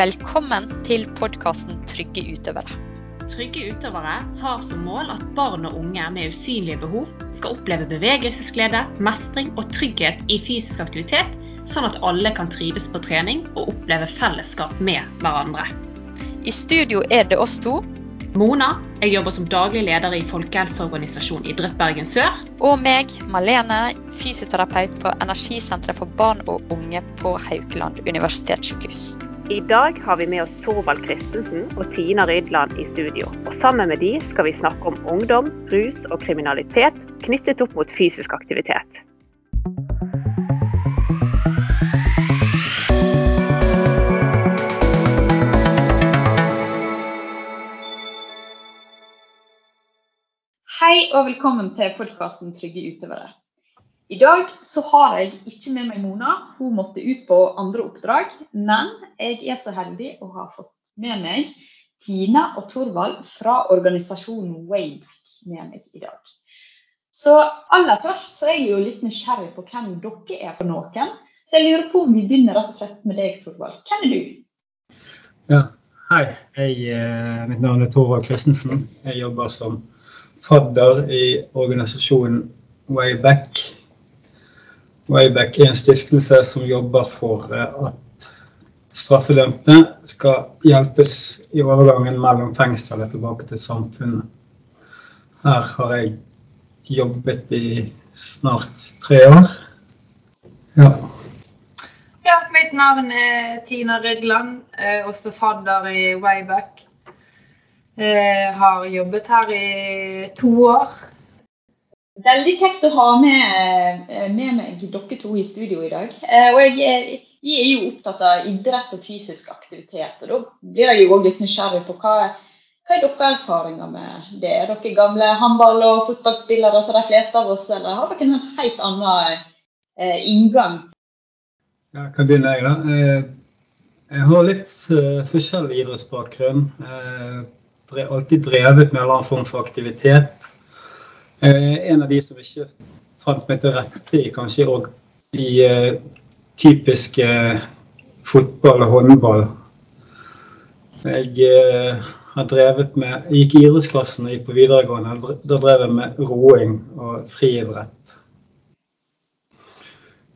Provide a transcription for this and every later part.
Velkommen til podkasten Trygge utøvere. Trygge utøvere har som mål at barn og unge med usynlige behov skal oppleve bevegelsesglede, mestring og trygghet i fysisk aktivitet, sånn at alle kan trives på trening og oppleve fellesskap med hverandre. I studio er det oss to. Mona, jeg jobber som daglig leder i folkehelseorganisasjonen Idrett Bergen Sør. Og meg, Malene, fysioterapeut på Energisenteret for barn og unge på Haukeland universitetssykehus. I dag har vi med oss Torvald Christensen og Tina Rydland i studio. Og sammen med de skal vi snakke om ungdom, rus og kriminalitet knyttet opp mot fysisk aktivitet. Hei og velkommen til podkasten Trygge utøvere. I dag så har jeg ikke med meg Mona, hun måtte ut på andre oppdrag. Men jeg er så heldig å ha fått med meg Tina og Torvald fra organisasjonen Wayback med meg i dag. Så aller først så er jeg jo litt nysgjerrig på hvem dere er for noen. Så jeg lurer på om vi begynner rett og slett med deg, Torvald. Hvem er du? Ja, hei. Jeg, eh, mitt navn er Torvald Christensen. Jeg jobber som fadder i organisasjonen Wayback Wayback er en stiftelse som jobber for eh, at straffedømte skal hjelpes i overgangen mellom fengsel og tilbake til samfunnet. Her har jeg jobbet i snart tre år. Ja. ja mitt navn er Tina Rydland, også fadder i Wayback. Jeg har jobbet her i to år. Veldig kjekt å ha med, eh, med, meg dere to i studio i dag. Eh, og jeg, vi er jo opptatt av idrett og fysisk aktivitet. og Da blir jeg jo òg litt nysgjerrig på hva, hva er deres erfaringer med det? Er dere gamle håndball- og fotballspillere som de fleste av oss, eller har dere en helt annen eh, inngang? Jeg kan begynne, jeg, da. Jeg har litt forskjellig idrettsbakgrunn. Jeg har alltid drevet med en eller annen form for aktivitet. Eh, en av de som ikke fant meg til rette i kanskje òg i uh, typisk uh, fotball og håndball. Jeg har drevet med Jeg gikk i idrettsklassen og gikk på videregående. Da drev jeg med roing og friidrett.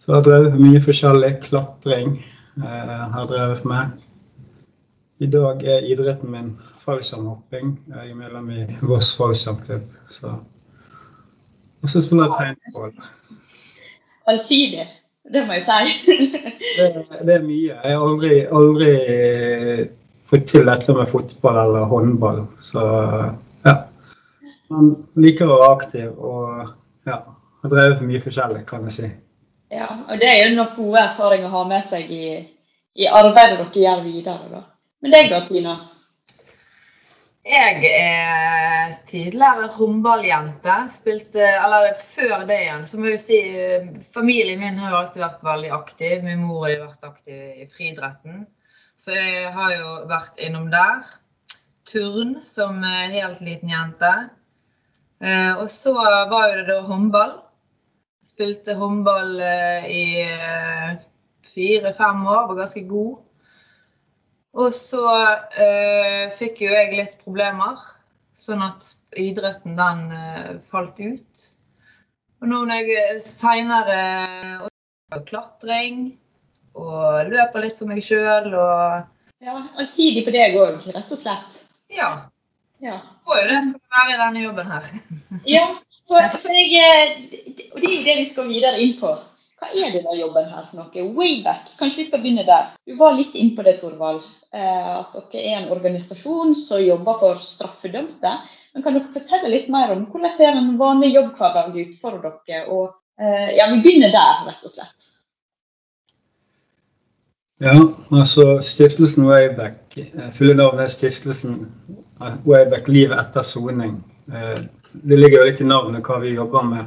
Så jeg har drevet med mye forskjellig. Klatring jeg har drevet med. I dag er idretten min fallskjermhopping. Jeg er medlem i Voss fallskjermklubb. Og så spiller jeg paintball. Allsidig, det må jeg si. det, det, er mye. Jeg har aldri, aldri fått til dette med fotball eller håndball. Så ja. Man liker å være aktiv og ja, har drevet for mye forskjellig, kan jeg si. Ja, og det er jo nok gode erfaringer å ha med seg i, i arbeidet dere gjør videre. da. Men deg da, Tina? Jeg er tidligere håndballjente. Spilte Eller før det igjen, så må jeg jo si familien min har jo alltid vært veldig aktiv. Min mor har jo vært aktiv i friidretten. Så jeg har jo vært innom der. Turn som helt liten jente. Eh, og så var jo det da håndball. Spilte håndball eh, i eh, fire-fem år, var ganske god. Og så eh, fikk jo jeg litt problemer, sånn at idretten den eh, falt ut. Og nå når jeg seinere øh, klatring og løper litt for meg sjøl og Ja, allsidig på deg òg, rett og slett. Ja. ja. Får jo det skal være i denne jobben her. ja, for, for jeg, og det er jo det vi skal videre inn på. Hva er denne jobben her for noe? Wayback, kanskje vi skal begynne der. Du var litt inn på det, Torvald. Eh, at dere er en organisasjon som jobber for straffedømte. Men kan dere fortelle litt mer om hvordan ser en vanlig jobbhverdag ut for dere? Og, eh, ja, vi begynner der, rett og slett. Ja, altså Stiftelsen Wayback, eh, fulle navn er Stiftelsen Wayback livet etter soning. Det ligger jo litt i navnet hva vi jobber med.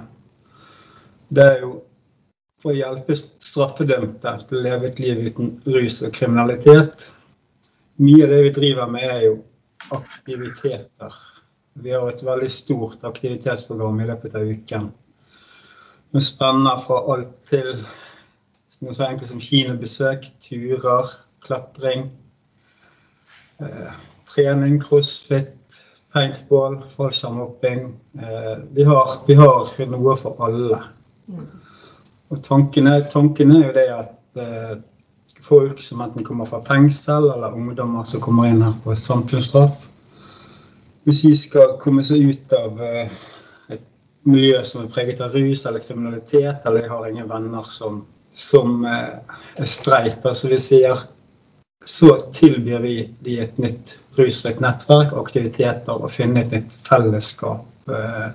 Det er jo for å hjelpe straffedømte til å leve et liv uten rus og kriminalitet. Mye av det vi driver med, er jo aktiviteter. Vi har et veldig stort aktivitetsprogram i løpet av uken. Det spenner fra alt til noe så enkelt som kinobesøk, turer, klatring, eh, trening, crossfit, paintball, fallskjermhopping. Eh, vi, vi har noe for alle. Og tanken er, tanken er jo det at eh, folk som enten kommer fra fengsel, eller ungdommer som kommer inn her på samfunnsstraff, hvis de skal komme seg ut av eh, et miljø som er preget av rus eller kriminalitet, eller de har ingen venner som, som eh, er streite, altså vi sier så tilbyr vi de et nytt rusfritt nettverk, aktiviteter, og finne et nytt fellesskap eh,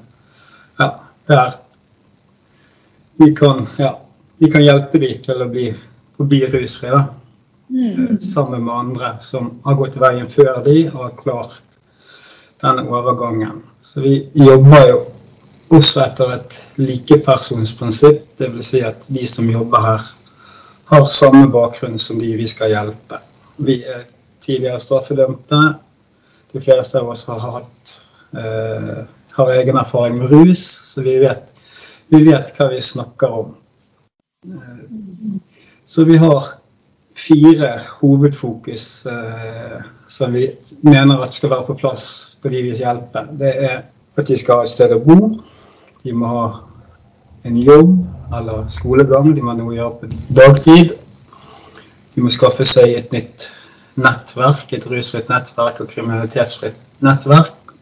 ja, der vi kan, ja, vi kan hjelpe dem til å bli, forbi rusfrie. Mm. Sammen med andre som har gått veien før de og har klart denne overgangen. Så vi jobber jo også etter et likepersonsprinsipp. Dvs. Si at de som jobber her, har samme bakgrunn som de vi skal hjelpe. Vi er tidligere straffedømte. De fleste av oss har hatt eh, har egen erfaring med rus, så vi vet, vi vet hva vi snakker om. Eh, så vi har fire hovedfokus eh, som vi mener at skal være på plass for de vi hjelper. Det er at de skal ha et sted å bo. De må ha en jobb eller skolegang. De må ha noe å gjøre på dagtid. De må skaffe seg et nytt nettverk, et rusfritt nettverk og kriminalitetsfritt nettverk.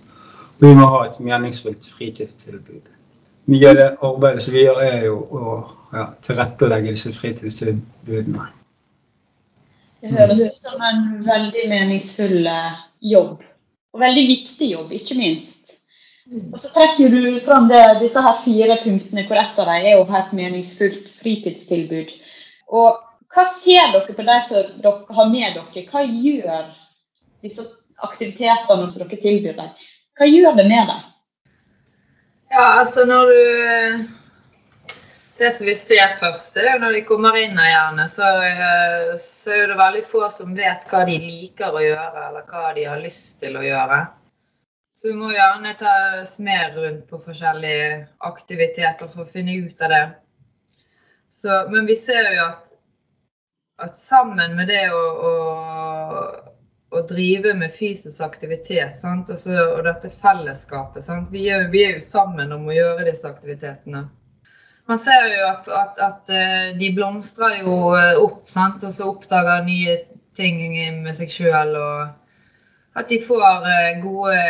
Og vi må ha et meningsfullt fritidstilbud. Mye av det arbeidet som vi gjør, er jo å ja, tilrettelegge disse fritidstilbudene. Det høres ut som en veldig meningsfull eh, jobb. Og veldig viktig jobb, ikke minst. Og så trekker du fram det, disse her fire punktene, hvor ett av dem er å ha et meningsfullt fritidstilbud. Og hva ser dere på de som dere har med dere? Hva gjør disse aktivitetene som dere tilbyr dem? Hva gjør det med dem? Ja, altså når du Det som vi ser først, det er jo når de kommer inn her gjerne, så, så er det veldig få som vet hva de liker å gjøre, eller hva de har lyst til å gjøre. Så vi må gjerne ta smer rundt på forskjellige aktiviteter for å finne ut av det. Så, men vi ser jo at at sammen med det å, å, å drive med fysisk aktivitet altså, og dette fellesskapet vi er, vi, er, jo sammen om å gjøre disse aktivitetene. Man ser jo at, at, at eh, de blomstrer jo eh, opp, sant? og så oppdager nye ting med seg sjøl. Og at de får eh, gode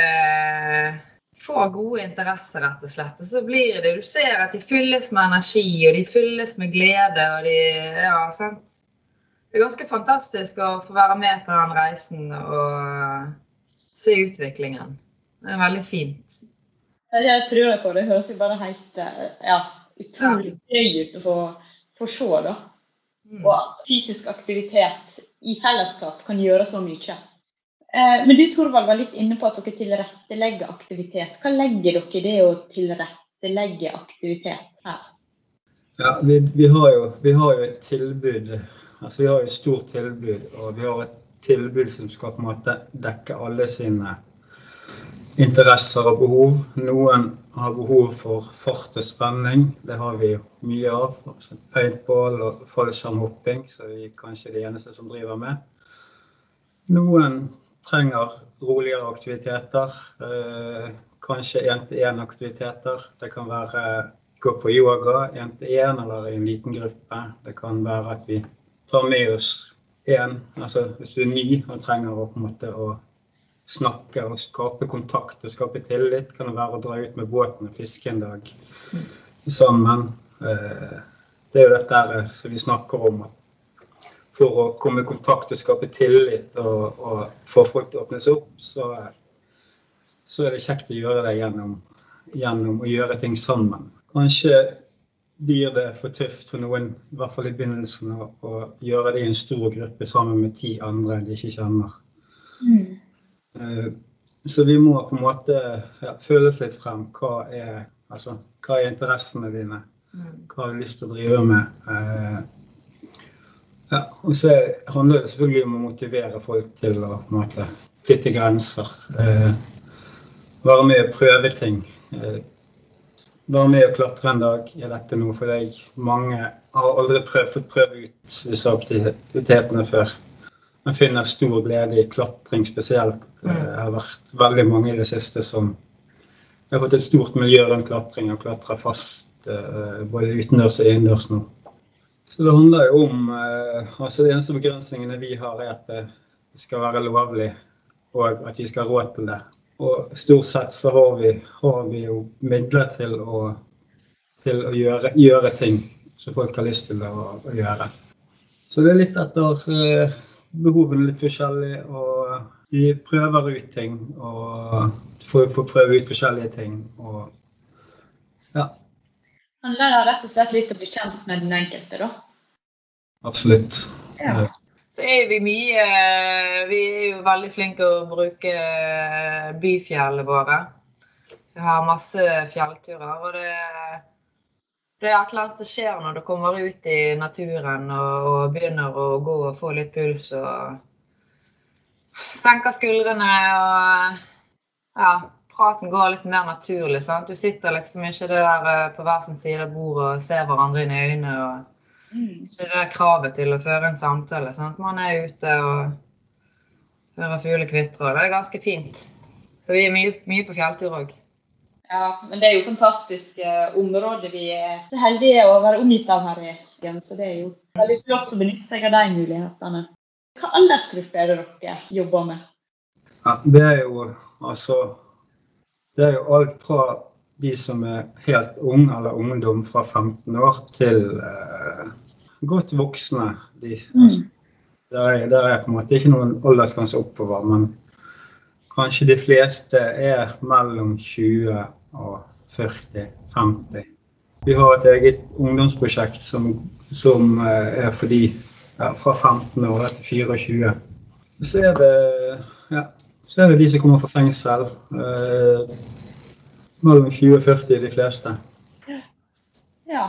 får gode interesser, rett og slett. Og så blir det Du ser at de fylles med energi, og de fylles med glede. og de, ja, sant? Det er ganske fantastisk å få være med på den reisen og se utviklingen. Det er veldig fint. Jeg tror jeg på det. høres jo bare helt ja, utrolig gøy ut å få, få se. da. Mm. Og at fysisk aktivitet i fellesskap kan gjøre så mye. Eh, men du Torvald var litt inne på at dere tilrettelegger aktivitet. Hva legger dere i det å tilrettelegge aktivitet her? Ja, vi, vi, har jo, vi har jo et tilbud Altså, vi har et stort tilbud, og vi har et tilbud som skal på en måte dekke alle sine interesser og behov. Noen har behov for fart og spenning. Det har vi mye av. Paintball og fallskjermhopping, så vi er kanskje de eneste som driver med. Noen trenger roligere aktiviteter. Eh, kanskje én-til-én-aktiviteter. Det kan være gå på yoga én-til-én eller i en liten gruppe. Det kan være at vi tar med oss én. Altså hvis du er ny og trenger å, en måte, å snakke og skape kontakt og skape tillit, kan det være å dra ut med båten og fiske en dag sammen. Eh, det er jo dette eh, som vi snakker om. For å komme i kontakt og skape tillit og, og få folk til å åpne seg opp, så, så, er det kjekt å gjøre det gjennom, gjennom å gjøre ting sammen. Kanskje blir det for tøft for noen, i hvert fall i begynnelsen, å, å gjøre det i en stor gruppe sammen med ti andre de ikke kjenner. Mm. Uh, så vi må på en måte ja, føles litt frem. Hva er, altså, hva er interessene dine? Mm. Hva har du lyst til å drive med? Uh, ja, og så handler det selvfølgelig om å motivere folk til å måte, flytte grenser. Uh, være med og prøve ting. Være med og klatre en dag. Er dette noe for deg? Mange har aldri prøvd, fått prøve ut disse aktivitetene før. Men finner stor glede i klatring spesielt. Det har vært veldig mange i det siste som har fått et stort miljø rundt klatring og klatrer fast eh, både utendørs og innendørs nå. Så det handler jo om eh, altså De eneste begrensningene vi har, er at det skal være lovlig, og at vi skal ha råd til det. Og stort sett så har vi, har vi jo midler til å, til å gjøre, gjøre ting som folk har lyst til å, å gjøre. Så det er litt etter eh, behovene litt forskjellig, og vi prøver ut ting. Og får, får prøve ut forskjellige ting. Og ja, Handler det rett og slett litt om å bli kjent med den enkelte, da? absolutt. Ja. Så er vi mye Vi er jo veldig flinke å bruke byfjellene våre. Vi har masse fjellturer. Og det, det er et eller annet som skjer når du kommer ut i naturen og, og begynner å gå og få litt puls og senker skuldrene og ja, praten går litt mer naturlig. sant? Du sitter liksom ikke det der eh, på hver sin side av bordet og ser hverandre inn i øynene. og det er kravet til å føre en samtale. Sant? Man er ute og hører fugler kvitre, og det er ganske fint. Så vi er mye, mye på fjelltur òg. Ja, men det er jo fantastiske områder vi er så heldige å være omgitt av her i Jens. Så det er jo veldig flott å benytte seg av de mulighetene. Hva aldersgruppe er det dere jobber med? Ja, det er jo altså Det er jo alt fra de som er helt unge eller ungdom fra 15 år til eh, godt voksne. De, altså, det, er, det er på en måte ikke noen aldersgrense oppover, men kanskje de fleste er mellom 20 og 40-50. Vi har et eget ungdomsprosjekt som, som eh, er for de ja, fra 15 år til 24. Så er det ja, så er det de som kommer fra fengsel. Eh, mellom 20 og 40 de fleste. Ja.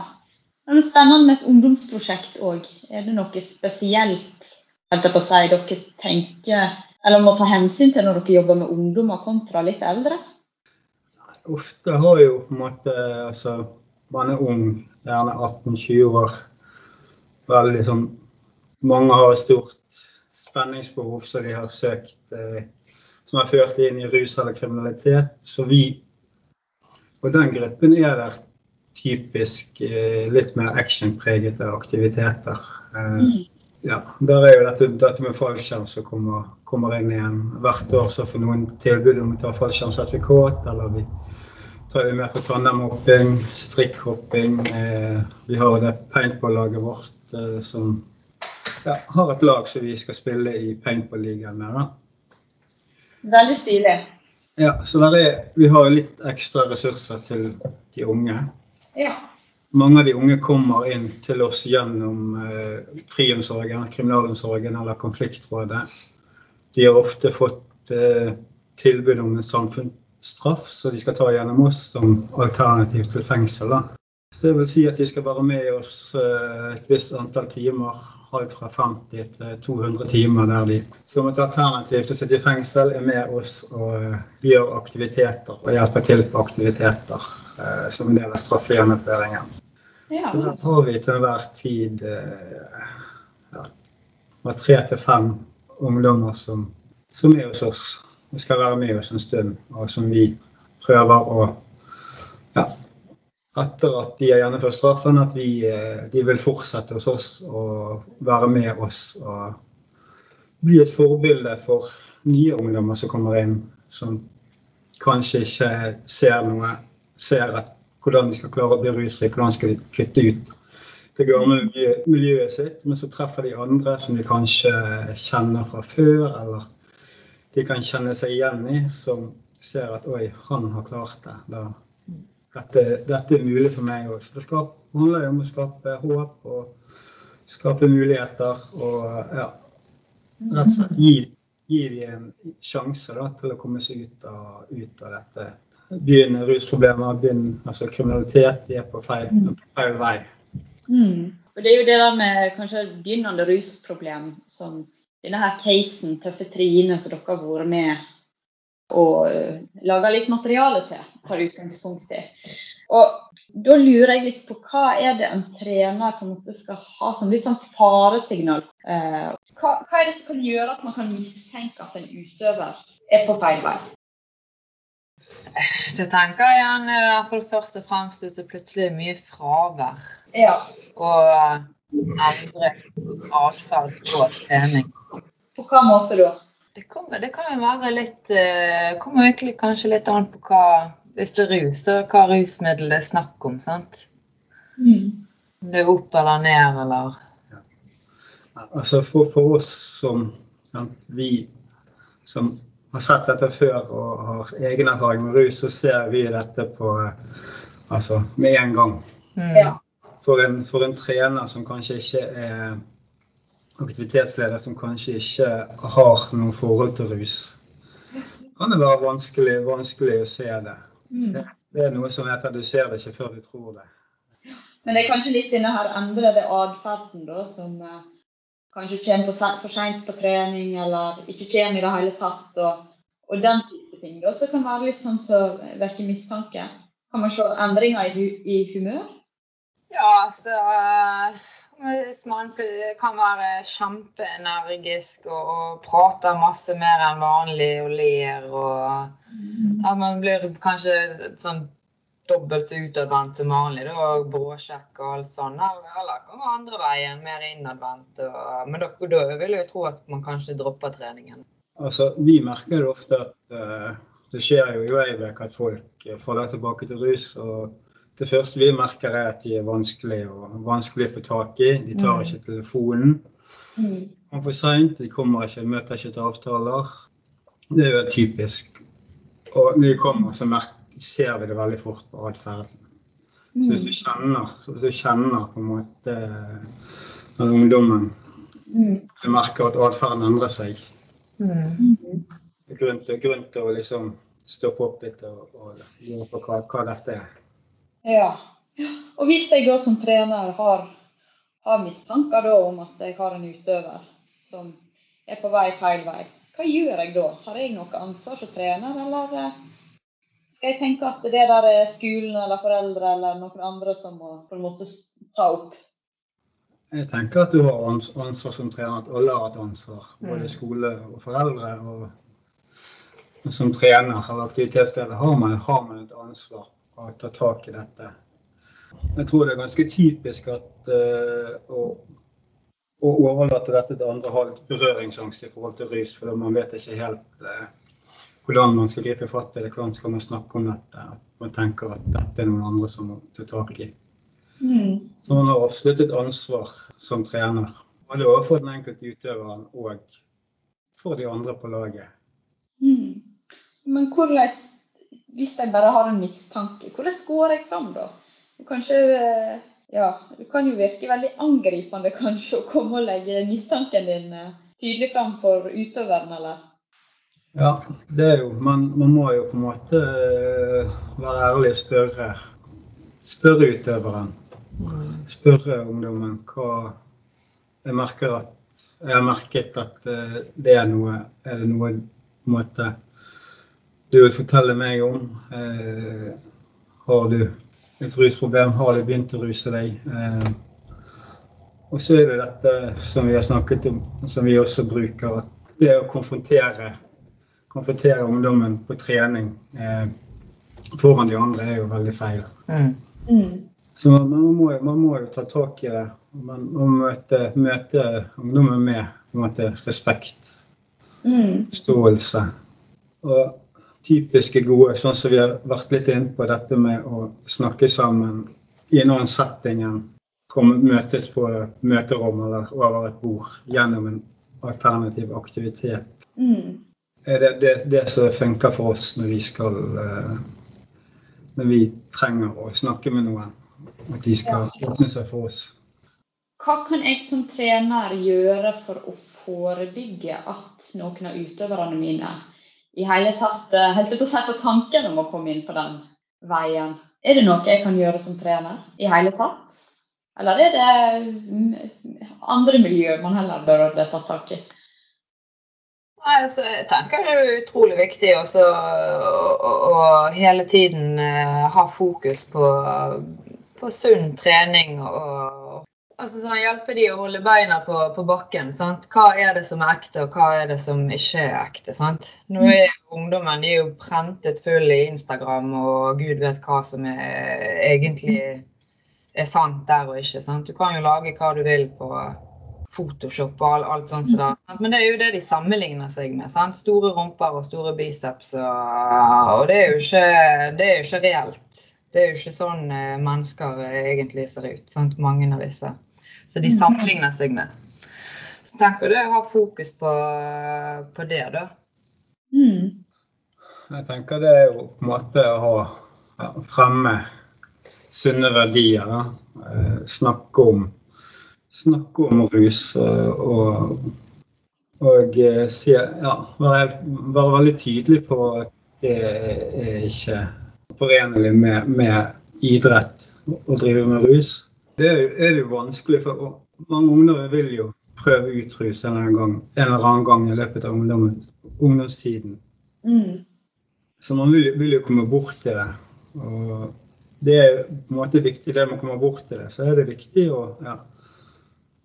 Det er spennende med et ungdomsprosjekt òg. Er det noe spesielt helt på å si, dere tenker eller må ta hensyn til når dere jobber med ungdommer kontra litt eldre? Ofte har jo på en måte altså, Man er ung, gjerne 18-20 år. Veldig sånn Mange har et stort spenningsbehov som de har søkt eh, Som har ført inn i rus eller kriminalitet. Så vi Og den gruppen er der typisk eh, litt mer actionpregete aktiviteter. Mm. ja, Der er jo dette, dette med fallskjerm som kommer, kommer inn igjen. Hvert år så får noen tilbud om å ta fallskjermsertifikat, eller vi tar vi med på tandemhopping, strikkhopping. Eh, vi har det paintball-laget vårt eh, som ja, har et lag som vi skal spille i paintball-ligaen med. Veldig stilig. Ja, så er, vi har litt ekstra ressurser til de unge. Ja. Mange av de unge kommer inn til oss gjennom eh, friomsorgen, kriminalomsorgen eller konfliktrådet. De har ofte fått eh, tilbud om en samfunnsstraff, så de skal ta gjennom oss som alternativ til fengsel. Da. Så det vil si at de skal være med oss eh, et visst antall timer, alt fra 50 til 200 timer, der de som et alternativ til å sitte i fengsel er med oss og eh, gjør aktiviteter og hjelper til på aktiviteter eh, som en del av straffegjennomføringen. ja. Så der har vi til enhver tid eh, ja, tre til fem ungdommer som, som er hos oss og skal være med oss en stund, og som vi prøver å etter at de har gjennomført straffen, at vi, eh, de vil fortsette hos oss og være med oss og bli et forbilde for nye ungdommer som kommer inn, som kanskje ikke ser noe, ser at, hvordan de skal klare å bli rusfrie, hvordan de skal kutte ut det gamle miljøet sitt, men så treffer de andre som de kanskje kjenner fra før, eller de kan kjenne seg igjen i, som ser at oi, han har klart det. Da, dette, dette er mulig for meg òg. Så det skap, handler jo om å skape håp og skape muligheter og ja, rett og slett gi, gi dem en sjanse da, til å komme seg ut av, ut av dette. Begynne rusproblemer, begynne altså kriminalitet. De er på feil, på feil vei. Mm. Og det er jo det der med kanskje begynnende rusproblem som denne her casen Tøffe Trine som dere har vært med og lager litt materiale til, tar utgangspunkt i. Og da lurer jeg litt på hva er det en trener på en måte skal ha som litt sånn faresignal? Eh, hva, hva er det som kan gjøre at man kan mistenke at en utøver er på feil vei? Da tenker jeg han i først og fremst hvis det plutselig er mye fravær Ja. og eh, endret atferd på trening. På hva måte da? Det, kommer, det kan jo være litt eh, kommer egentlig kanskje litt an på hva Hvis det er rus, da hva rusmiddel det er snakk om. sant? Mm. Om det er opp eller ned eller Altså for, for oss som sant, vi som har sett dette før og har egen erfaring med rus, så ser vi dette på eh, altså med en gang. mm. Ja. For en, for en trener som kanskje ikke er aktivitetsleder, som kanskje ikke har noe forhold til rus, kan det være vanskelig, vanskelig å se det. Mm. Det er noe som heter du ser det ikke før du tror det. Men det er kanskje litt denne her endrede atferden da, som eh, kanskje kommer for, se- seint på trening, eller ikke kommer i det hele tatt, og, og den type ting. da, som kan være litt sånn som vekker mistanke. Kan man se endringer i, i humør? Ja, altså hvis kan være kjempeenergisk og, og prater masse mer enn vanlig og ler og at man blir kanskje sånn dobbelt så utadvendt som vanlig da, og bråsjekk og alt sånt. Eller, være andre veien, mer innadvendt. Men da, da vil jeg tro at man kanskje dropper treningen. Altså, vi merker det ofte at uh, det skjer jo i Wayback at folk eh, faller tilbake til rus. og Det første vi merker er at de er vanskelig, og vanskelig å få tak i. De tar Mm. ikke telefonen. Mm. kommer for seint, de kommer ikke, møter ikke til avtaler. Det er jo typisk. Og når de kommer, så ser vi det veldig fort på atferden. Så hvis du kjenner, så hvis du kjenner på en måte den ungdommen Mm. du merker at atferden endrer seg, Mm. det er grunn til, grunn til å liksom stoppe opp litt og, og lure på hva, hva dette er. Ja. Og hvis jeg da som trener har, har mistanker om at jeg har en utøver som er på vei feil vei, hva gjør jeg da? Har jeg noe ansvar som trener, eller eh, skal jeg tenke at det der er skolen eller foreldre eller noen andre som må på en måte ta opp? Jeg tenker at du har ansvar som trener, at alle har et ansvar. Både Mm. skole og foreldre. Og, som trener eller aktivitetsleder har man, har man et ansvar å ta tak i dette. Jeg tror det er ganske typisk at uh, å, å overlate dette til andre har litt berøringsangst i forhold til rus, for man vet ikke helt uh, hvordan man skal gripe fatt i det, hvordan skal man snakke om dette. At man tenker at dette er noen andre som må ta tak i. Mm. Så man har absolutt et ansvar som trener. Både overfor den enkelte utøveren og for de andre på laget. Mm. Men hvordan, hvis jeg bare har en mistanke, hvordan går jeg fram da? Kanskje, eh, ja, det kan jo virke veldig angripende kanskje å komme og legge mistanken din eh, tydelig fram for utøveren, eller? Ja, det er jo Man, man må jo på en måte eh, være ærlig og spørre, spørre utøveren. Spørre ungdommen hva Jeg merker at jeg har merket at det er noe Er det noe på en måte du vil fortelle meg om? Eh, har du et rusproblem? Har du begynt å ruse deg? Eh, og så er det dette som vi har snakket om, som vi også bruker, at det å konfrontere, konfrontere ungdommen på trening eh, foran de andre er jo veldig feil. Mm. Mm. Så man, man, må, man må jo ta tak i det. Man må møte, møte ungdommen med på en måte, respekt, Mm. forståelse. Og typiske gode, sånn som vi har vært litt inne på, dette med å snakke sammen i en annen setting enn komme, møtes på møterom eller over et bord gjennom en alternativ aktivitet. Mm. Er det det, det som funker for oss når vi skal eh, Når vi trenger å snakke med noen. At de skal åpne seg for oss. Hva kan jeg som trener gjøre for å forebygge at noen av utøverne mine i hele tatt eh, helt ut å si på tanken om å komme inn på den veien? Er det noe jeg kan gjøre som trener i hele tatt? Eller er det mm, andre miljø man heller bør burde tatt tak i? Nei, altså, jeg tenker det er utrolig viktig også å, å hele tiden eh, ha fokus på, på sunn trening og altså, sånn, hjelpe de å holde beina på, på bakken. Sant? Hva er det som er ekte, og hva er det som ikke er ekte? Sant? Nå er jo ungdommen de er jo prentet full i Instagram, og gud vet hva som er, egentlig er sant der og ikke. Sant? Du kan jo lage hva du vil på Photoshop og alt, alt sånt. Så Men det er jo det de sammenligner seg med. Sant? Store rumper og store biceps. Og, og det, er jo ikke, det er jo ikke reelt. Det er jo ikke sånn eh, mennesker egentlig ser ut. Sant? Mange av disse. Så de sammenligner seg med. Så tenker du å ha fokus på, på det, da. Mm. Jeg tenker det er jo på en måte å ha ja, fremme sunne verdier. Da. Eh, snakke om snakke om rus og, og eh, si, ja, være, være, veldig tydelig på at det er ikke forenlig med, med idrett å drive med rus. Det er, er det jo vanskelig, for mange ungdommer vil jo prøve ut rus en eller annen gang, en eller annen gang i løpet av ungdomstiden. Mm. Så man vil, vil, jo komme bort til det. Og det er på en måte viktig det med å komme bort til det. Så er det viktig å ja,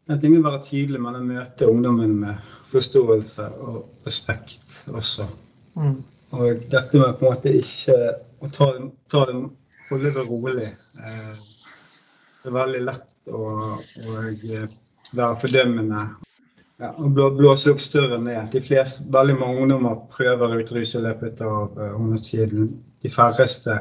en ting er å være tydelig, men å møte ungdommen med forståelse og respekt også. Mm. Og dette med på en måte ikke å ta, ta holde det rolig. Eh, det er veldig lett å, å være fordømmende ja, og blåse opp større ned. De fleste, veldig mange ungdommer prøver ut rus i løpet av uh, ungdomstiden. De færreste,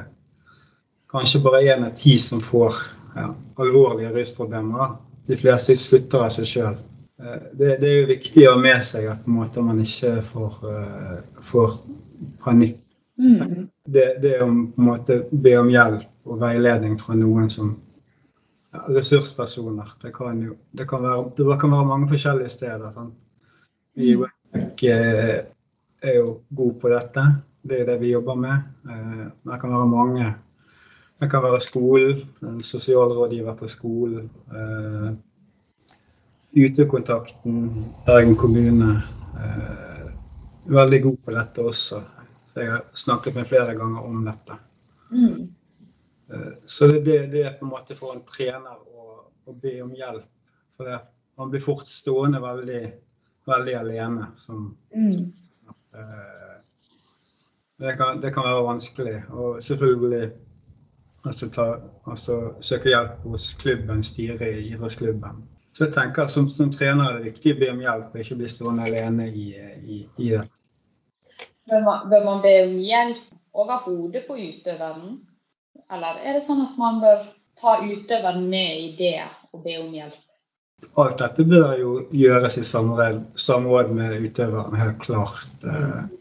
kanskje bare én av ti som får ja, alvorlige rusproblemer de fleste slutter av seg sjøl. Eh, det, det, er jo viktig å ha med seg at man ikke får, får panikk. Mm. Det, det å på en måte be om hjelp og veiledning fra noen som ja, ressurspersoner. Det kan, jo, det, kan være, det kan være mange forskjellige steder. Sant? Vi i uh, er jo gode på dette. Det er det vi jobber med. Uh, det kan være mange det kan være skolen, en sosialrådgiver på skolen. Uh, utekontakten, Bergen kommune. Veldig god på dette også. Jeg har snakket med flere ganger om dette. Mm. Uh, så det, det, er på en måte for en trener å, å be om hjelp. For det, man blir fort stående veldig, veldig alene. Som, mm. det, kan, det kan være vanskelig. Og selvfølgelig altså, ta, altså søke hjelp hos klubben, styret i idrettsklubben. Så jeg tenker som, som, trener er det viktig å be om hjelp og ikke bli stående alene i, i, i det. Bør man, bør man be om hjelp over hodet på utøveren? Eller er det sånn at man bør ta utøveren med i det og be om hjelp? Alt dette bør jo gjøres i samråd med utøveren, helt klart. Mm.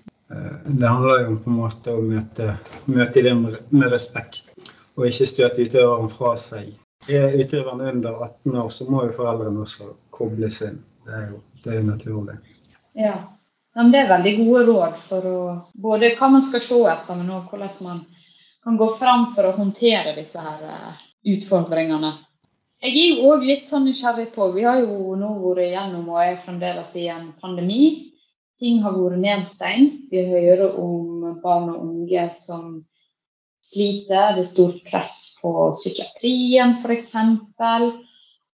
Det handler jo om på en måte å møte, møte det med respekt og ikke støte utøveren fra seg. Er utøveren under 18 år, så må jo foreldrene også kobles inn. Det er jo det er naturlig. Ja, men Det er veldig gode råd for å, både hva man skal se etter, men også hvordan man kan gå fram for å håndtere disse her eh, utfordringene. Jeg er jo òg litt sånn nysgjerrig på Vi har jo nå vært igjennom og er fremdeles i en pandemi. Ting har vært nedstengt. Vi hører om barn og unge som sliter. Det er stort press på psykiatrien f.eks.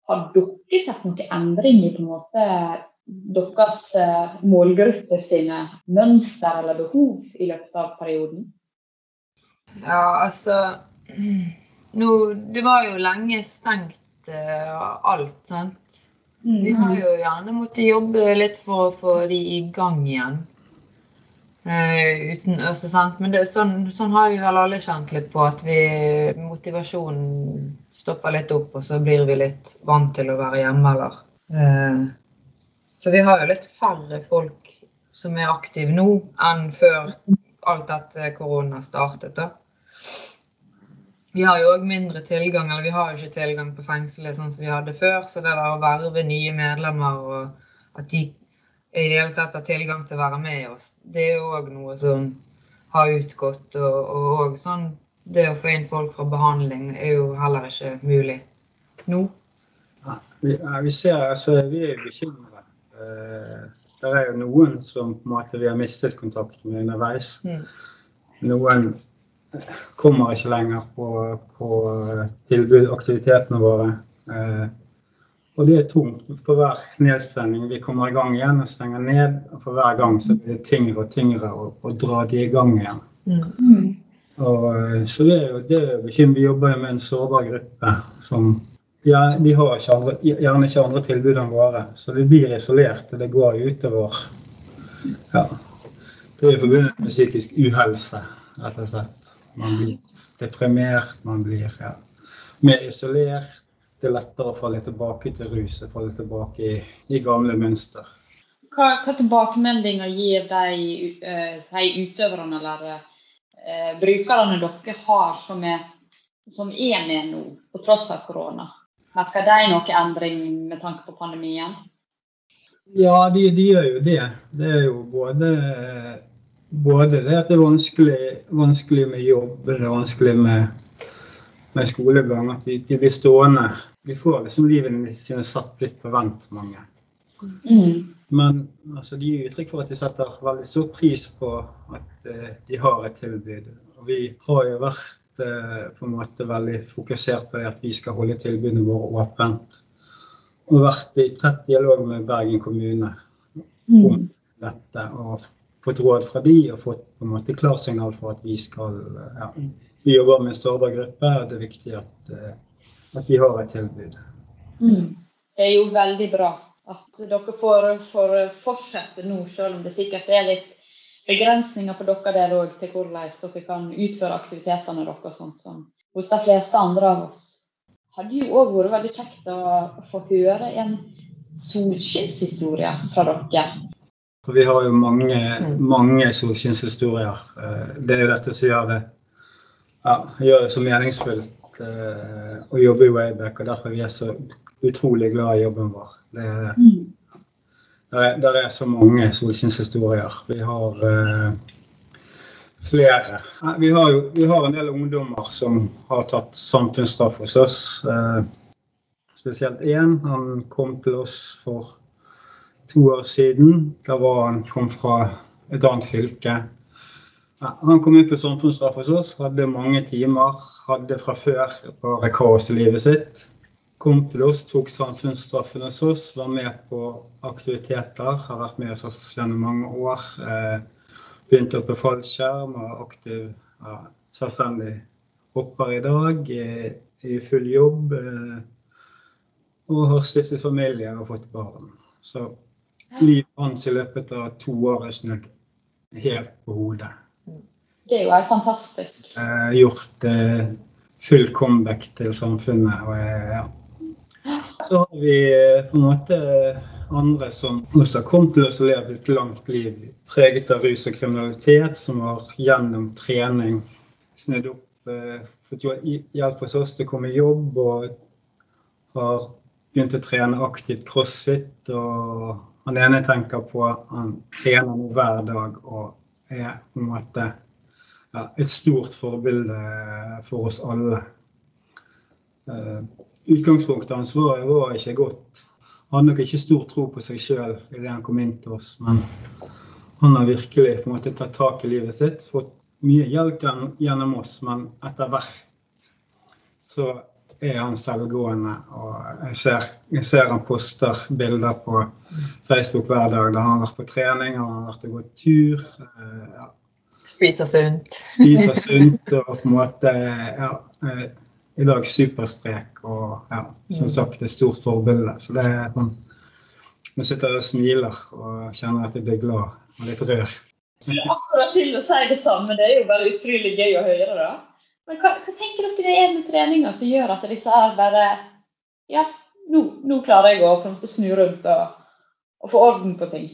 Har dere sett noen endring i på en måte deres eh, målgruppe sine mønster eller behov i løpet av perioden? Ja, altså nå, Det var jo lenge stengt uh, alt, sant. Mm. Vi har jo gjerne måttet jobbe litt for å få de i gang igjen. Uh, uten, altså, Men det, sånn, sånn, har vi vel alle kjent litt på, at vi, motivasjonen stopper litt opp, og så blir vi litt vant til å være hjemme, eller. Uh, så vi har jo litt færre folk som er aktive nå, enn før alt dette korona startet. da. Vi har jo òg mindre tilgang, eller vi har jo ikke tilgang på fengselet sånn som vi hadde før. Så det der å verve nye medlemmer og at de i det hele tatt har tilgang til å være med oss. Det er jo òg noe som har utgått. Og, og sånn, det å få inn folk fra behandling er jo heller ikke mulig nå. Ja, vi, vi, ser, altså, vi er bekymret. Eh, Det er jo noen som på en måte vi har mistet kontakt med underveis. Mm. Noen kommer ikke lenger på, på tilbud, aktivitetene våre. Eh, og det er tungt for hver nedstengning. Vi kommer i gang igjen og stenger ned. Og for hver gang så blir det tyngre og tyngre å, å dra de i gang igjen. Mm. Mm. Og, eh, så det er jo det er jo. Vi jobber jo med en sårbar gruppe som ja, de har ikke andre, gjerne ikke andre tilbud enn våre. Så vi blir isolert, og det går utover ja, Det er forbundet med psykisk uhelse, rett og slett. Man blir deprimert, man blir ja, mer isolert. Det er lettere å falle tilbake til rus og falle tilbake i, i gamle mønster. Hva, hva tilbakemeldinger gir de uh, si utøverne eller uh, brukerne dere har som er, som er med nå, på tross av korona? Merker de noe endring med tanke på pandemien? Ja, de, de gjør jo det. Det er jo både, både det at det er vanskelig, vanskelig med jobb, det er vanskelig med, med skolegang. At de, de, blir stående. De får liksom livene sine satt litt på vent, mange. Mm. Men altså, de gir uttrykk for at de setter veldig stor pris på at uh, de har et tilbud. Og vi har jo vært på en måte veldig fokusert på det at vi skal holde tilbudene våre åpent. Og vært i tett dialog med Bergen kommune om Mm. dette. Og fått råd fra de og fått på en måte klarsignal for at vi skal ja, Vi jobber med en sårbar gruppe, og det er viktig at, eh, at vi har et tilbud. Mm. Det er jo veldig bra at dere får, får fortsette nå, selv om det sikkert er litt begrensninger for dere der òg til hvordan dere kan utføre aktivitetene deres, sånn som hos de fleste andre av oss. Det hadde jo òg vært veldig kjekt å, få høre en solskinnshistorie fra dere. For vi har jo mange, mange solskinnshistorier. Eh, Det er jo dette som gjør det, ja, gjør det så meningsfullt eh, å jobbe i Wayback, og derfor vi er så utrolig glad i jobben vår. Det er Mm. Der er, så mange solskinnshistorier. Vi har eh, flere. Vi har, jo, vi har en del ungdommer som har tatt samfunnsstraff hos oss. Eh, spesielt én. Han kom til oss for to år siden. Da var han kom fra et annet fylke. Han kom inn på samfunnsstraff hos oss, hadde mange timer. Hadde fra før bare kaos i livet sitt kom til oss, tok samfunnsstraffen hos oss, var med på aktiviteter, har vært med oss gjennom mange år. Eh, begynte opp på fallskjerm og aktiv, ja, selvstendig hopper i dag, eh, i full jobb. Eh, og har stiftet familie og fått barn. Så livet hans i løpet av to år er snudd helt på hodet. Det er jo helt fantastisk. Eh, gjort eh, full comeback til samfunnet. og eh, ja. Så har vi eh, på en måte andre som også har kommet til oss og levd et langt liv preget av rus og kriminalitet, som har gjennom trening snudd opp, eh, fått hjelp hos oss til å komme i jobb og har begynt å trene aktivt crossfit. Og han ene tenker på han trener nå hver dag og er på en måte ja, et stort forbilde for oss alle. Utgangspunktet hans var, var ikke godt. Han hadde nok ikke stor tro på seg sjøl idet han kom inn til oss, men han har virkelig på en måte tatt tak i livet sitt, fått mye hjelp gjennom, gjennom oss, men etter hvert så er han selvgående. Og jeg ser, jeg ser han poster bilder på Facebook hver dag der han har vært på trening, han har vært og gått tur. eh, ja, Spiser sunt. spiser sunt og på en måte ja, eh, i dag supersprek og ja, som sagt et stort forbilde. Så det er sånn Nå sitter jeg og smiler og kjenner at jeg blir glad og litt rør. Jeg skulle akkurat til å si det samme. Det er jo bare utrolig gøy å høre. da. Men hva, hva tenker dere det er med treninga som gjør at disse her bare Ja, nå, nå klarer jeg å måte snu rundt og, og få orden på ting.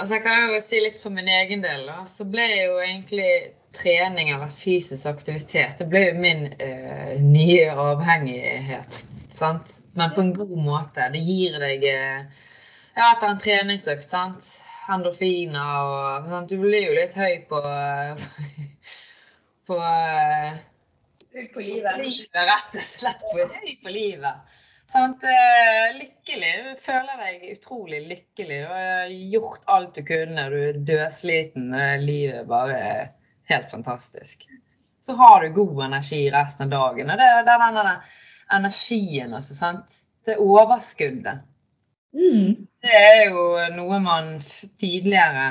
Altså jeg kan jo si litt for min egen del. da, Så ble jo egentlig trening eller fysisk aktivitet det ble jo min eh, nye avhengighet. sant? Men på en god måte. Det gir deg eh, ja, etter en treningsøkt, sant. Endorfiner og sant? Du blir jo litt høy på på Høy på livet. livet, rett og slett. Høy på livet. Sant? Eh, lykkelig. Føler deg utrolig lykkelig. Du har gjort alt du kunne. Du er dødsliten. Livet er bare helt fantastisk. Så har du god energi resten av dagen. Og det er den, den, den energien, altså. sant? Det overskuddet. Mm. Det er jo noe man tidligere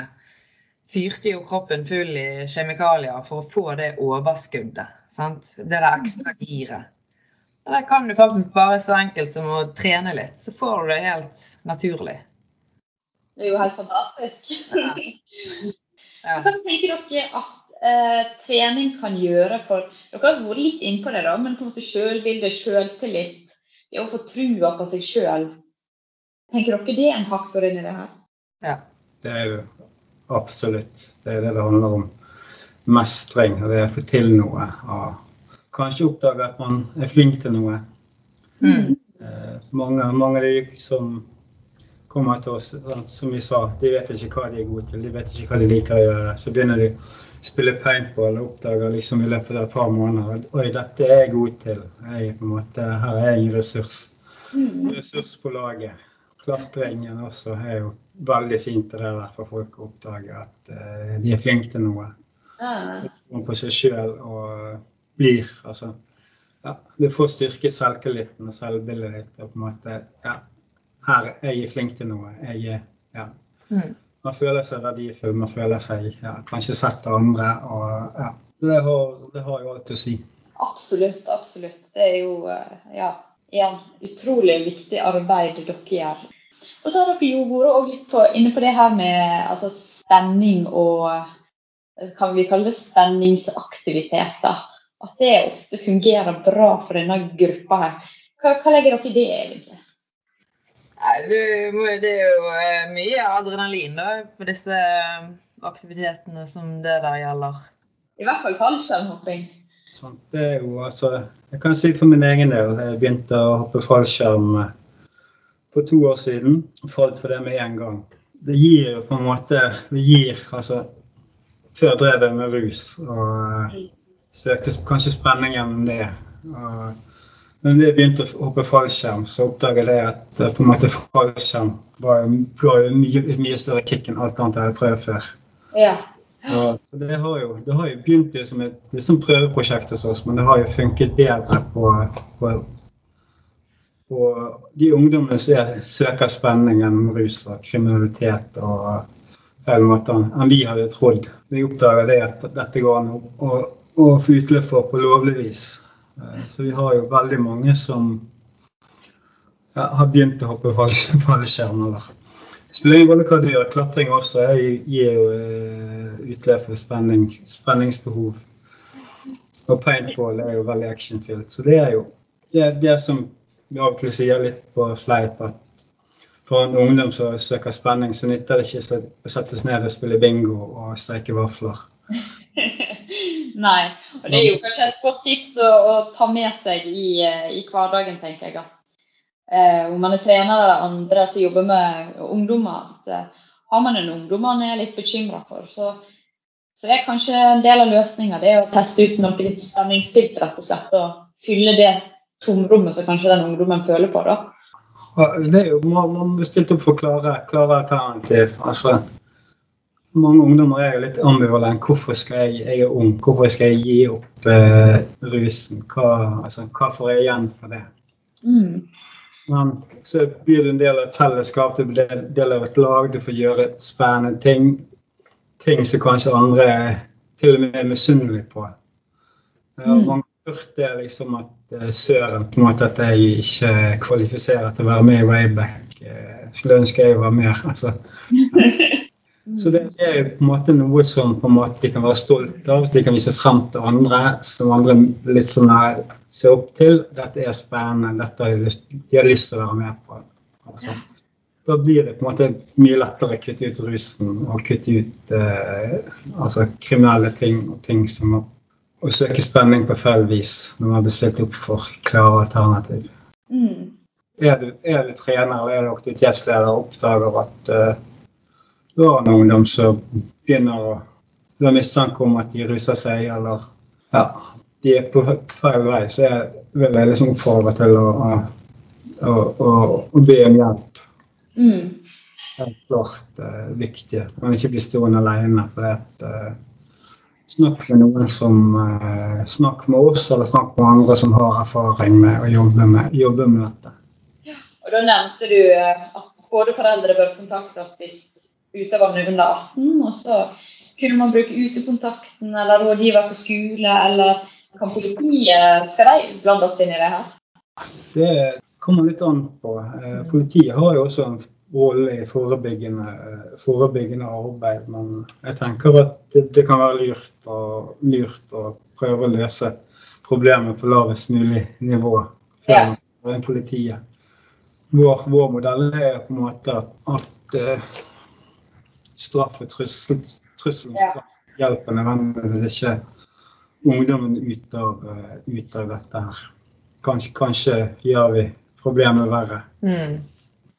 fyrte jo kroppen full i kjemikalier for å få det overskuddet. Sant? Det der ekstra giret. Det kan du faktisk bare så enkelt som å trene litt, så får du det helt naturlig. Det er jo helt fantastisk. Ja. Ja. Hva tenker dere at eh, trening kan gjøre for Dere har vært litt innpå det, da, men på en måte selvbilde, selvtillit, det å få trua på seg sjøl. Tenker dere det er en faktor inni det her? Ja. Det er det absolutt. Det er det det handler om. Mestring. Det er å få til noe. Og kanskje oppdage at man er flink til noe. Mm. Eh, mange, mange av de som kommer til oss, som vi sa, de vet ikke hva de er gode til. De vet ikke hva de liker å gjøre. Så begynner de å spille paintball og oppdager liksom i løpet av et par måneder at oi, dette er jeg god til. Jeg, på en måte, her er jeg en ressurs. Mm. Ressurs på laget. Klatringen også er jo veldig fint det der for folk å oppdage at eh, de er flinke til noe. Ja. På seg sjøl og blir altså ja, Du får styrket selvtilliten og selvbildet ditt. og på en måte, ja, her er jeg flink til noe. Jeg er, ja. Mm. Man føler seg verdifull, man føler seg ja, kanskje sett av andre. og ja, det har, det har jo alt å si. Absolutt, absolutt. Det er jo eh, ja, igjen utrolig viktig arbeid dere gjør. Og så har dere jo vært litt på, inne på det her med altså, spenning og eh, Kan vi kalle det spenningsaktiviteter? At det ofte fungerer bra for denne gruppa her. Hva, hva legger dere i det, egentlig? Nei, det er jo eh, mye adrenalin da, på disse eh, aktivitetene som det der gjelder. I hvert fall fallskjermhopping. Sånn, det er jo altså Jeg kan si for min egen del. Jeg begynte å hoppe fallskjerm eh, for to år siden. og Falt for det med en gang. Det gir jo på en måte Det gir altså Før drev jeg med rus og eh, søkte kanskje spenning gjennom det. Og, men da jeg begynte å hoppe fallskjerm, så oppdaget jeg at eh, på en måte fallskjerm var jo ga mye, mye større kick enn alt annet jeg hadde prøvd før. Ja. Og, så det har jo, det har jo begynt som et liksom prøveprosjekt hos oss, men det har jo funket bedre på, på, på de ungdommene som er- søker spenning gjennom rus og kriminalitet og feil måter enn vi hadde trodd. Så jeg oppdager det at dette går an å, å, få utløp for på lovlig vis. Eh, Så vi har jo veldig mange som ja, har begynt å hoppe fall- fallskjerm. eller det spiller ingen rolle hva du gjør. Klatring også jeg gir jo eh, utløp for spenning, spenningsbehov. Og paintball er jo veldig actionfylt. Så det er jo det, er det som vi av og til sier litt på fleip, at for en ungdom som søker spenning, så nytter det ikke å sette seg ned og spille bingo og streike vafler. Nei. Og det er jo kanskje et godt tips å, å ta med seg i, eh, i hverdagen, tenker jeg. Eh, om man er trener eller andre som jobber med ungdommer, at eh, har man en ungdom man er litt bekymra for, så, så er kanskje en del av løsninga det å teste ut noe litt spenningsfylt, rett og slett. Og fylle det tomrommet som kanskje den ungdommen føler på, da. Det er jo, Man man må stilt opp for klare, klare alternativ. Altså, mange ungdommer er jo litt ambivalent. Hvorfor skal jeg, jeg er ung, hvorfor skal jeg gi opp eh, rusen? Hva, altså, hva får jeg igjen for det? Mm. Men så blir du en del av et fellesskap, du blir en del av et lag, du får gjøre spennende ting. Ting som kanskje andre til og med er misunnelige på. Mm. Mange har hørt det liksom at eh, søren på en måte at jeg ikke kvalifiserer til å være med i Wayback. Eh, Skulle ønske jeg var mer. altså. Så det er på en måte noe som måte de kan være stolt av, de kan vise frem til andre, som andre litt sånn ser opp til. Dette er spennende, dette har de lyst, de har lyst til å være med på. Altså, da blir det på en måte mye lettere å kutte ut rusen og kutte ut eh, altså, kriminelle ting og ting som å søke spenning på feil vis når man blir stilt opp for klare alternativ. Mm. Er du, er du trener eller er du aktivitetsleder og oppdager at eh, en ungdom som begynner å Du har mistanke om at de ruser seg, eller ja, de er på feil vei, så jeg vil jeg liksom oppfordre til å, å å, å be om hjelp. Mm. er klart uh, viktig. Man ikke blir stående alene. For at, uh, snakk med noen som uh, Snakk med oss, eller snakk med andre som har erfaring med å jobbe med, jobbe med dette. Og da nevnte du at både foreldre bør kontaktes hvis utøveren er under 18, og så kunne man bruke utekontakten eller rådgiver på skole, eller kan politiet Skal de blandes inn i det her? Det kommer litt an på. Eh, Politiet har jo også en rolle i forebyggende, eh, forebyggende arbeid, men jeg tenker at det, det kan være lurt å, lurt å prøve å løse problemet på lavest mulig nivå før Ja. politiet. Vår, vår modell er på en måte at, at eh, straff og trussel, trussel om straff hjelper nødvendigvis ikke ungdommen ut av, eh, ut av dette her. Kanskje, kanskje gjør vi problemet verre. Mm.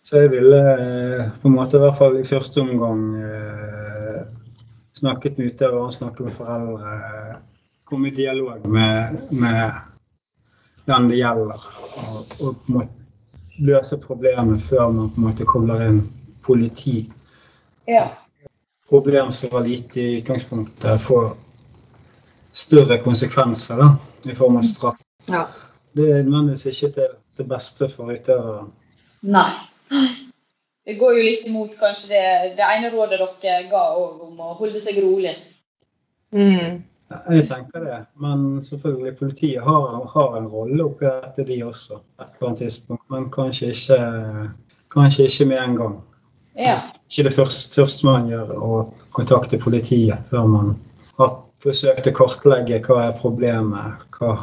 Så jeg ville eh, på en måte i hvert fall i første omgang eh, snakket med utøvere, snakket med foreldre. Komme i dialog med, med den det gjelder. Og, og på en måte løse problemet før man på en måte kobler inn politi. Ja. Problem som var lite i utgangspunktet, får større konsekvenser da, i form av straff. Ja. Det er nødvendigvis ikke det, det beste for utøveren. Nei. Det går jo litt imot kanskje det, det ene rådet dere ga om å holde seg rolig. Mm. Ja, Jeg tenker det, men selvfølgelig politiet har, har en rolle oppi dette, de også. på et eller annet tidspunkt, Men kanskje ikke, kanskje ikke med en gang. Ja. Ikke det første, første man gjør, å kontakte politiet før man har forsøkt å kartlegge hva er problemet, hva,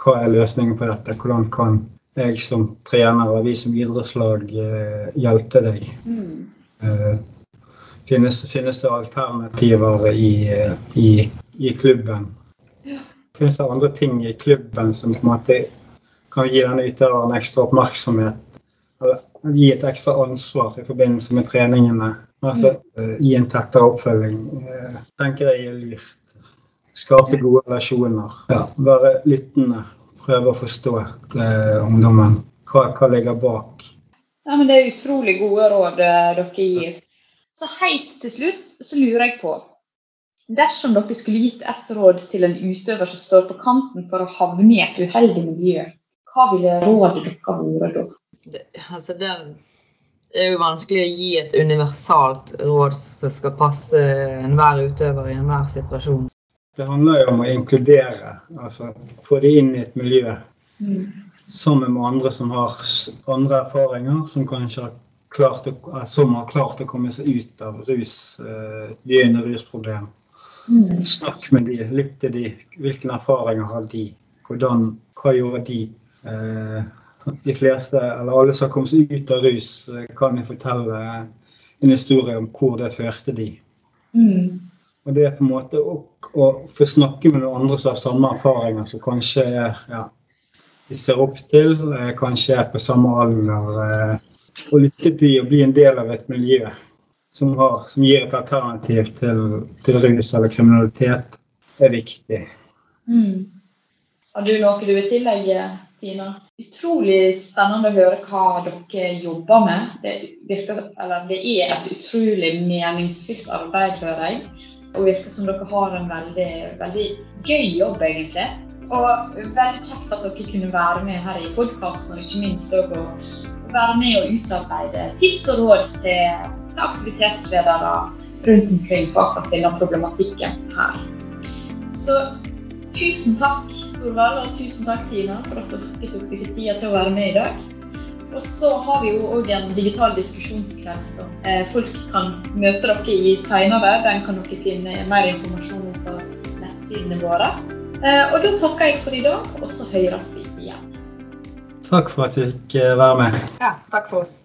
hva er løsningen på dette, hvordan kan jeg som trener og vi som idrettslag eh, hjelpe deg. Mm. Eh, finnes, finnes det alternativer i, i, i klubben? Finnes det andre ting i klubben som på en måte kan gi denne utøveren ekstra oppmerksomhet? Eller gi et ekstra ansvar i forbindelse med treningene? Altså mm. gi en tettere oppfølging. eh, tenker jeg er lurt. Skape gode relasjoner. Ja, være lyttende. Prøve å forstå eh, ungdommen. Hva, hva ligger bak? Ja, men Det er utrolig gode råd dere gir. Så helt til slutt så lurer jeg på Dersom dere skulle gitt ett råd til en utøver som står på kanten for å havne i et uheldig miljø, hva ville rådet dere vært da? Det, altså det er jo vanskelig å gi et universalt råd som skal passe enhver utøver i enhver situasjon. Det handler jo om å inkludere, altså få de inn i et miljø sammen med andre som har andre erfaringer, som kanskje har klart å, som har klart å komme seg ut av rus, eh, et rusproblem. Mm. Snakk med de, lytt til de. Hvilke erfaringer har de? Hvordan, hva gjorde de? Eh, de fleste, eller alle som har kommet seg ut av rus, eh, kan jo fortelle en historie om hvor det førte de. Mm. Og det er på en måte å, å få snakke med noen andre som har samme erfaringer, som kanskje ja, de ser opp til, eh, kanskje er på samme alder. Og lytte til å bli en del av et miljø som, har, som gir et alternativ til, til rus eller kriminalitet, er viktig. Mm. Har du noe du vil tillegge, Tina? Utrolig spennende å høre hva dere jobber med. Det, virker, det er et utrolig meningsfylt arbeid, hører jeg. Og virker som dere har en veldig, veldig gøy jobb, egentlig. Og veldig kjekt at dere kunne være med her i podkasten, og ikke minst å være med og utarbeide tips og råd til, til aktivitetsledere rundt omkring på akkurat denne problematikken her. Så tusen takk, Torvald, og tusen takk, Tina, for at dere tok dere tida til å være med i dag. Og så har vi jo òg en digital diskusjonskveld som eh, folk kan møte dere i seinere. Den kan dere finne mer informasjon om på nettsidene våre. Eh, og da takker jeg for i dag, og så høres vi igjen. Takk for at jeg fikk eh, være med. Ja, takk for oss.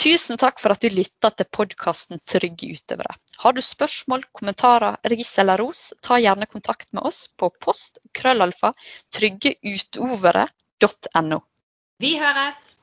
Tusen takk for at du lytta til podkasten Trygge utøvere. Har du spørsmål, kommentarer, ris eller ros, ta gjerne kontakt med oss på post krøllalfa tryggeutovere.no. Vi høres!